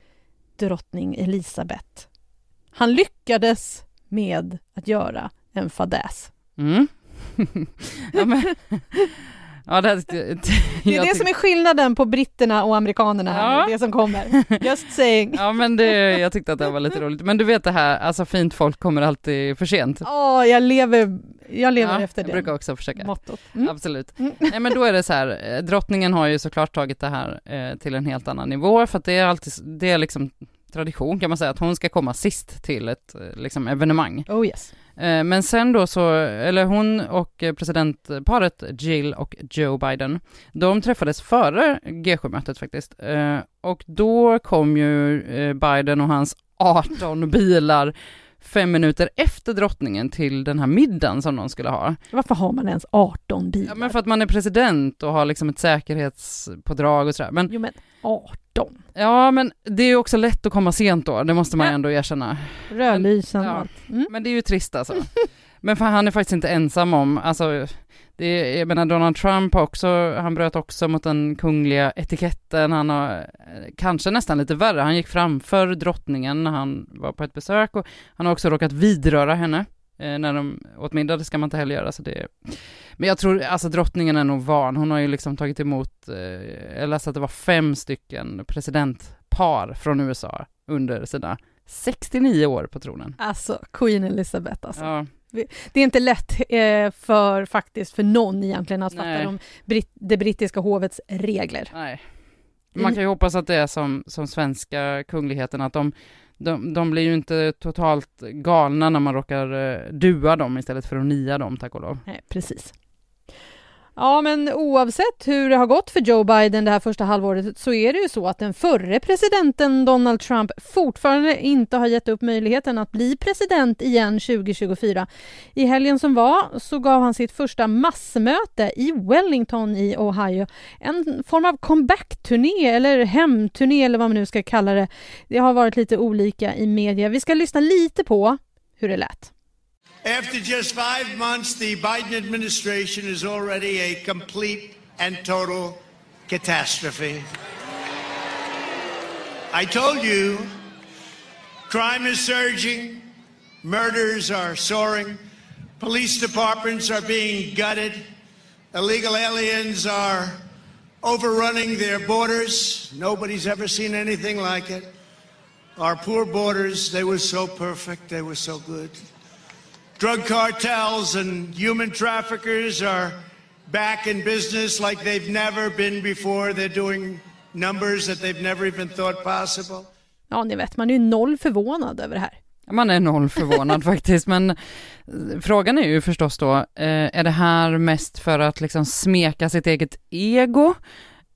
C: drottning Elizabeth. Han lyckades med att göra en fadäs. Mm. [LAUGHS]
D: ja, men, Ja, det,
C: det, [LAUGHS] det är det som är skillnaden på britterna och amerikanerna här ja. det som kommer. [LAUGHS] Just saying.
D: Ja, men det, jag tyckte att det var lite roligt. Men du vet det här, alltså fint folk kommer alltid för sent.
C: Ja, jag lever, jag lever ja, efter det.
D: Jag brukar också försöka.
C: Mottot.
D: Mm. Absolut. Mm. Nej, men då är det så här, eh, drottningen har ju såklart tagit det här eh, till en helt annan nivå, för att det är alltid, det är liksom tradition kan man säga, att hon ska komma sist till ett eh, liksom, evenemang.
C: Oh yes.
D: Eh, men sen då så, eller hon och presidentparet Jill och Joe Biden, de träffades före G7-mötet faktiskt. Eh, och då kom ju Biden och hans 18 bilar fem minuter efter drottningen till den här middagen som de skulle ha.
C: Varför har man ens 18 bilar?
D: Ja, men för att man är president och har liksom ett säkerhetspådrag och sådär. Men,
C: jo men 18?
D: Ja men det är ju också lätt att komma sent då, det måste man ja. ändå erkänna.
C: Rödlysen
D: ja. mm. Men det är ju trist alltså. [LAUGHS] men för han är faktiskt inte ensam om, alltså det, jag menar Donald Trump också, han bröt också mot den kungliga etiketten, han har eh, kanske nästan lite värre, han gick framför drottningen när han var på ett besök och han har också råkat vidröra henne när de åt middag, det ska man inte heller göra, så det men jag tror, alltså drottningen är nog van, hon har ju liksom tagit emot, eh, jag läste att det var fem stycken presidentpar från USA under sina 69 år på tronen.
C: Alltså, Queen Elizabeth alltså.
D: Ja,
C: Det är inte lätt eh, för faktiskt för någon egentligen att fatta de det brittiska hovets regler.
D: nej. Man kan ju hoppas att det är som, som svenska kungligheten, att de, de, de blir ju inte totalt galna när man råkar eh, dua dem istället för att nia dem, tack och lov.
C: Nej, precis. Ja, men oavsett hur det har gått för Joe Biden det här första halvåret så är det ju så att den förre presidenten Donald Trump fortfarande inte har gett upp möjligheten att bli president igen 2024. I helgen som var så gav han sitt första massmöte i Wellington i Ohio. En form av comeback-turné eller hemturné eller vad man nu ska kalla det. Det har varit lite olika i media. Vi ska lyssna lite på hur det lät.
F: After just five months, the Biden administration is already a complete and total catastrophe. I told you crime is surging, murders are soaring, police departments are being gutted, illegal aliens are overrunning their borders. Nobody's ever seen anything like it. Our poor borders, they were so perfect, they were so good. Drug cartels and human traffickers are back in business like they've never been before. They're doing numbers that they've never even thought possible.
C: Ja, ni vet, man är ju noll förvånad över det här.
D: Man är noll förvånad [LAUGHS] faktiskt, men eh, frågan är ju förstås då, eh, är det här mest för att liksom smeka sitt eget ego?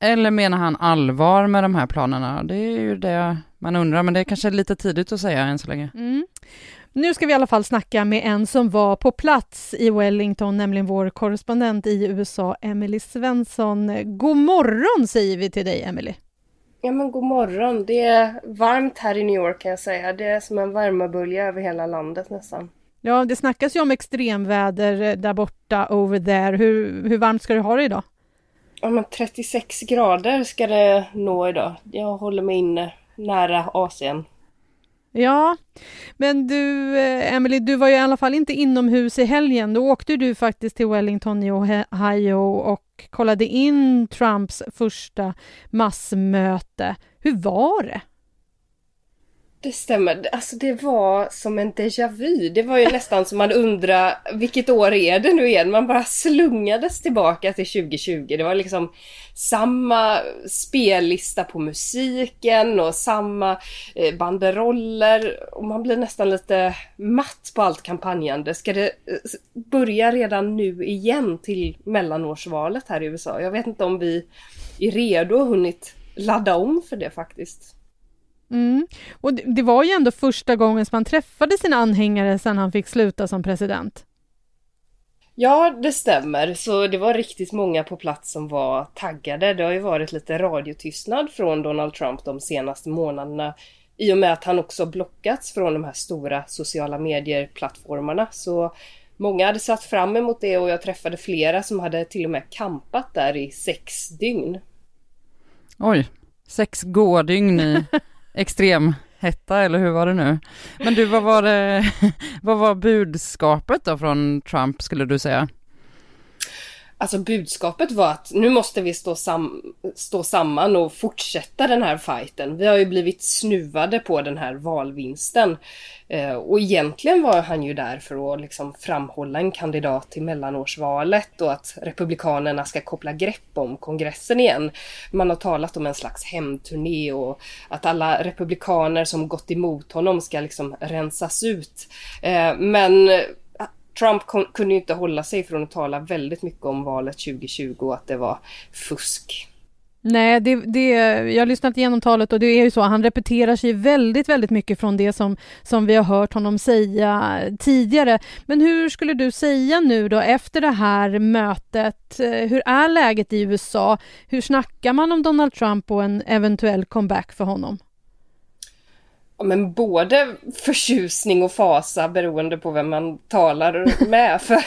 D: Eller menar han allvar med de här planerna? Det är ju det man undrar, men det är kanske lite tidigt att säga än så länge.
C: Mm. Nu ska vi i alla fall snacka med en som var på plats i Wellington, nämligen vår korrespondent i USA, Emily Svensson. God morgon säger vi till dig, Emily.
G: Ja men god morgon. Det är varmt här i New York kan jag säga. Det är som en värmebölja över hela landet nästan.
C: Ja, det snackas ju om extremväder eh, där borta, over there. Hur, hur varmt ska du ha det idag?
G: Ja men 36 grader ska det nå idag. Jag håller mig inne nära Asien.
C: Ja, men du, eh, Emily, du var ju i alla fall inte inomhus i helgen. Då åkte du faktiskt till Wellington i Ohio och kollade in Trumps första massmöte. Hur var det?
G: Det stämmer. Alltså det var som en déjà vu. Det var ju nästan som man undrar vilket år är det nu igen? Man bara slungades tillbaka till 2020. Det var liksom samma spellista på musiken och samma eh, banderoller. Och man blir nästan lite matt på allt kampanjande. Ska det eh, börja redan nu igen till mellanårsvalet här i USA? Jag vet inte om vi är redo och hunnit ladda om för det faktiskt.
C: Mm. Och det, det var ju ändå första gången som han träffade sina anhängare sedan han fick sluta som president.
G: Ja, det stämmer. Så det var riktigt många på plats som var taggade. Det har ju varit lite radiotystnad från Donald Trump de senaste månaderna i och med att han också blockats från de här stora sociala medier-plattformarna. Så många hade satt fram emot det och jag träffade flera som hade till och med kampat där i sex dygn.
D: Oj, sex gårdygn i [LAUGHS] extrem hetta, eller hur var det nu? Men du, vad var det, [LAUGHS] vad var budskapet då från Trump, skulle du säga?
G: Alltså budskapet var att nu måste vi stå, sam stå samman och fortsätta den här fighten. Vi har ju blivit snuvade på den här valvinsten. Eh, och egentligen var han ju där för att liksom framhålla en kandidat till mellanårsvalet och att Republikanerna ska koppla grepp om kongressen igen. Man har talat om en slags hemturné och att alla republikaner som gått emot honom ska liksom rensas ut. Eh, men Trump kunde ju inte hålla sig från att tala väldigt mycket om valet 2020 och att det var fusk.
C: Nej, det, det, jag har lyssnat igenom talet och det är ju så, han repeterar sig väldigt, väldigt mycket från det som, som vi har hört honom säga tidigare. Men hur skulle du säga nu då efter det här mötet? Eh, hur är läget i USA? Hur snackar man om Donald Trump och en eventuell comeback för honom?
G: Men både förtjusning och fasa beroende på vem man talar med. [LAUGHS] för,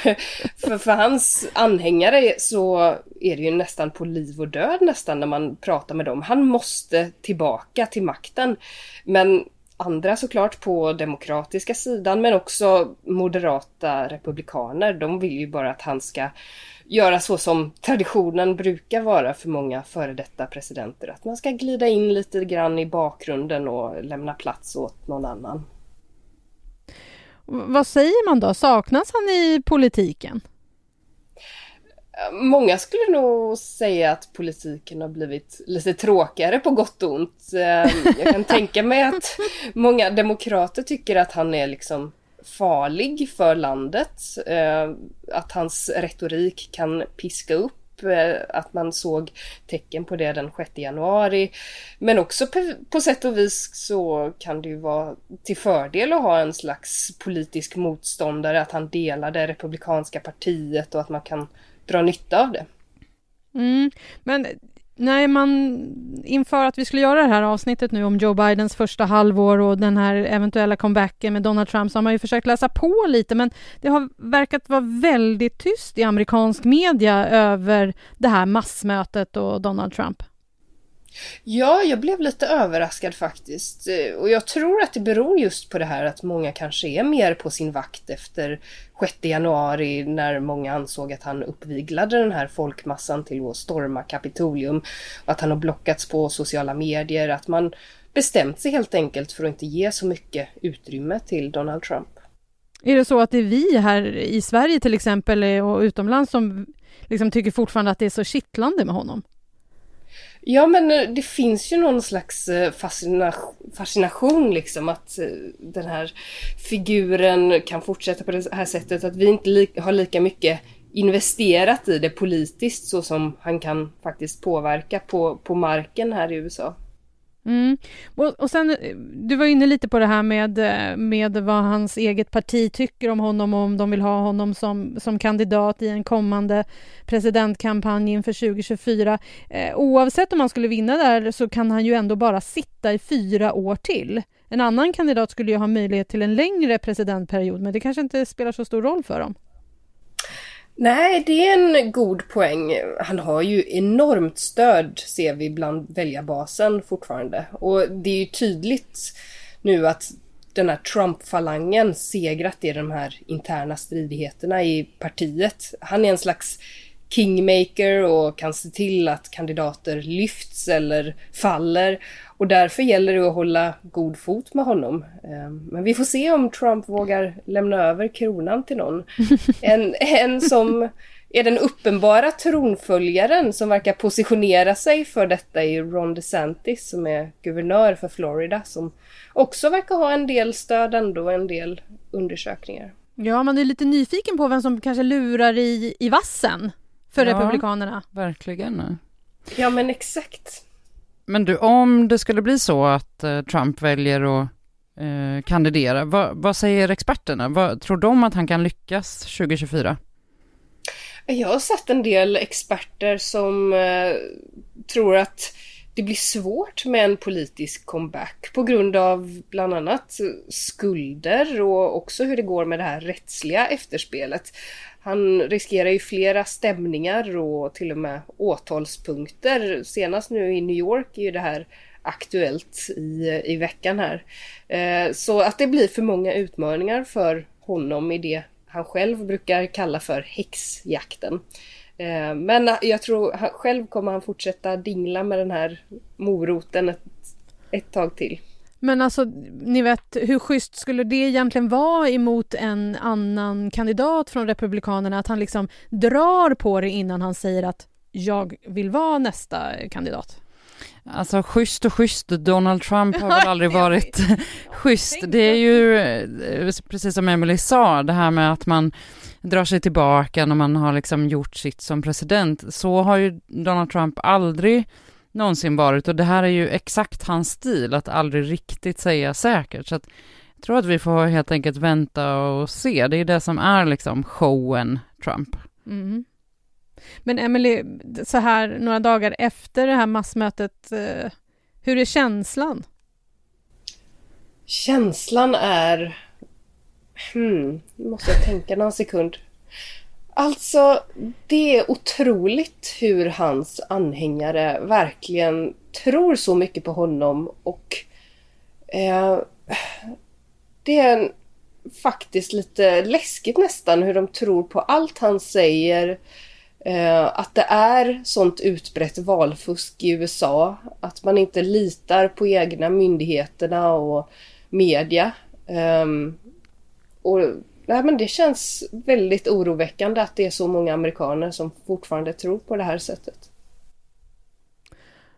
G: för, för hans anhängare så är det ju nästan på liv och död nästan när man pratar med dem. Han måste tillbaka till makten. Men andra såklart på demokratiska sidan men också moderata republikaner. De vill ju bara att han ska göra så som traditionen brukar vara för många före detta presidenter. Att man ska glida in lite grann i bakgrunden och lämna plats åt någon annan.
C: Vad säger man då? Saknas han i politiken?
G: Många skulle nog säga att politiken har blivit lite tråkigare på gott och ont. Ehm, jag kan tänka mig att många demokrater tycker att han är liksom farlig för landet. Ehm, att hans retorik kan piska upp eh, att man såg tecken på det den 6 januari. Men också på sätt och vis så kan det ju vara till fördel att ha en slags politisk motståndare, att han delar det republikanska partiet och att man kan dra nytta av det.
C: Mm, men när man inför att vi skulle göra det här avsnittet nu om Joe Bidens första halvår och den här eventuella comebacken med Donald Trump så har man ju försökt läsa på lite men det har verkat vara väldigt tyst i amerikansk media över det här massmötet och Donald Trump.
G: Ja, jag blev lite överraskad faktiskt. Eh, och jag tror att det beror just på det här att många kanske är mer på sin vakt efter 6 januari när många ansåg att han uppviglade den här folkmassan till att storma Kapitolium. Och att han har blockats på sociala medier, att man bestämt sig helt enkelt för att inte ge så mycket utrymme till Donald Trump.
C: Är det så att det är vi här i Sverige till exempel eh, och utomlands som liksom tycker fortfarande att det är så kittlande med honom?
G: Ja men eh, det finns ju någon slags eh, fascination, fascination liksom att eh, den här figuren kan fortsätta på det här sättet. Att vi inte li har lika mycket investerat i det politiskt så som han kan faktiskt påverka på, på marken här i USA.
C: Mm. Och, och sen, eh, du var inne lite på det här med, eh, med vad hans eget parti tycker om honom och om de vill ha honom som, som kandidat i en kommande presidentkampanj inför 2024. Eh, oavsett om han skulle vinna där så kan han ju ändå bara sitta i fyra år till. En annan kandidat skulle ju ha möjlighet till en längre presidentperiod men det kanske inte spelar så stor roll för dem.
G: Nej, det är en god poäng. Han har ju enormt stöd ser vi bland väljarbasen fortfarande. Och det är ju tydligt nu att den här Trump-falangen segrat i de här interna stridigheterna i partiet. Han är en slags kingmaker och kan se till att kandidater lyfts eller faller. Och därför gäller det att hålla god fot med honom. Ehm, men vi får se om Trump vågar lämna över kronan till någon. [LAUGHS] En, en som är den uppenbara tronföljaren som verkar positionera sig för detta är Ron DeSantis som är guvernör för Florida som också verkar ha en del stöd ändå, en del undersökningar.
C: Ja, man är lite nyfiken på vem som kanske lurar i, i vassen för ja, Republikanerna.
D: Verkligen.
G: Ja, men exakt.
D: Men du, om det skulle bli så att eh, Trump väljer att eh, kandidera, vad, vad, säger experterna? Vad, tror de att han kan lyckas 2024?
G: Jag har sett en del experter som eh, tror att det blir svårt med en politisk comeback på grund av bland annat skulder och också hur det går med det här rättsliga efterspelet. Han riskerar ju flera stämningar och till och med åtalspunkter. Senast nu i New York är ju det här aktuellt i, i veckan här. Eh, så att det blir för många utmaningar för honom i det han själv brukar kalla för häxjakten. Eh, men jag tror själv kommer han fortsätta dingla med den här moroten ett, ett tag till.
C: Men alltså, ni vet, hur schysst skulle det egentligen vara emot en annan kandidat från Republikanerna att han liksom drar på det innan han säger att jag vill vara nästa kandidat?
D: Alltså schysst och schysst, Donald Trump har väl [LAUGHS] aldrig varit schysst. Det är [LAUGHS] ju eh, precis som Emily sa, det här med att man drar sig tillbaka när man har liksom gjort sitt som president. Så har ju Donald Trump aldrig någonsin varit och det här är ju exakt hans stil, att aldrig riktigt säga säkert. Så att jag tror att vi får helt enkelt vänta och se. Det är det som är liksom showen Trump. Mm.
C: Men Emily, så här några dagar efter det här massmötet, eh, hur är känslan?
G: Känslan är... Hmm, nu måste jag tänka någon sekund. Alltså, det är otroligt hur hans anhängare verkligen tror så mycket på honom och eh, det är en, faktiskt lite läskigt nästan hur de tror på allt han säger. Eh, att det är sånt utbrett valfusk i USA. Att man inte litar på egna myndigheterna och media. Eh, och nej, men Det känns väldigt oroväckande att det är så många amerikaner som fortfarande tror på det här sättet.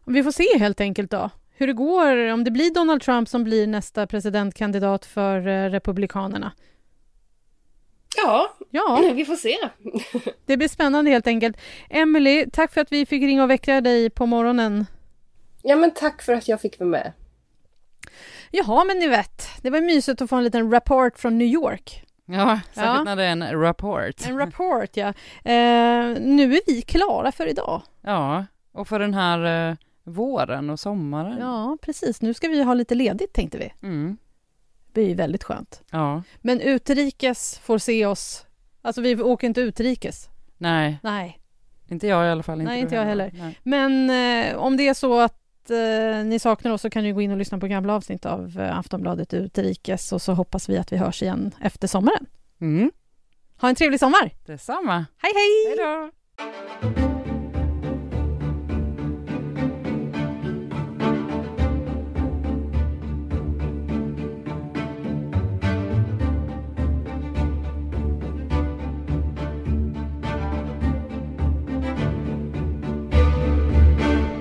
C: Vi får se helt enkelt då hur det går, om det blir Donald Trump som blir nästa presidentkandidat för eh, Republikanerna.
G: Ja,
C: ja, [LAUGHS]
G: vi får se. [LAUGHS]
C: det blir spännande helt enkelt. Emily, tack för att vi fick ringa och väcka dig på morgonen.
G: Ja, men tack för att jag fick vara med.
C: Jaha, men ni vet, det var mysigt att få en liten rapport från New York.
D: Ja, särskilt ja. när det är en rapport.
C: En rapport, ja. Eh, nu är vi klara för idag.
D: Ja, och för den här eh, våren och sommaren.
C: Ja, precis. Nu ska vi ha lite ledigt, tänkte vi.
D: Mm.
C: Det blir väldigt skönt.
D: Ja.
C: Men utrikes får se oss. Alltså, vi åker inte utrikes.
D: Nej.
C: Nej.
D: Inte jag i alla fall.
C: Inte Nej, inte jag heller. heller. Men eh, om det är så att eh, ni saknar oss så kan ni gå in och lyssna på gamla avsnitt av eh, Aftonbladet Utrikes och så hoppas vi att vi hörs igen efter sommaren.
D: Mm.
C: Ha en trevlig sommar!
D: Detsamma!
C: Hej, hej!
D: Hej då!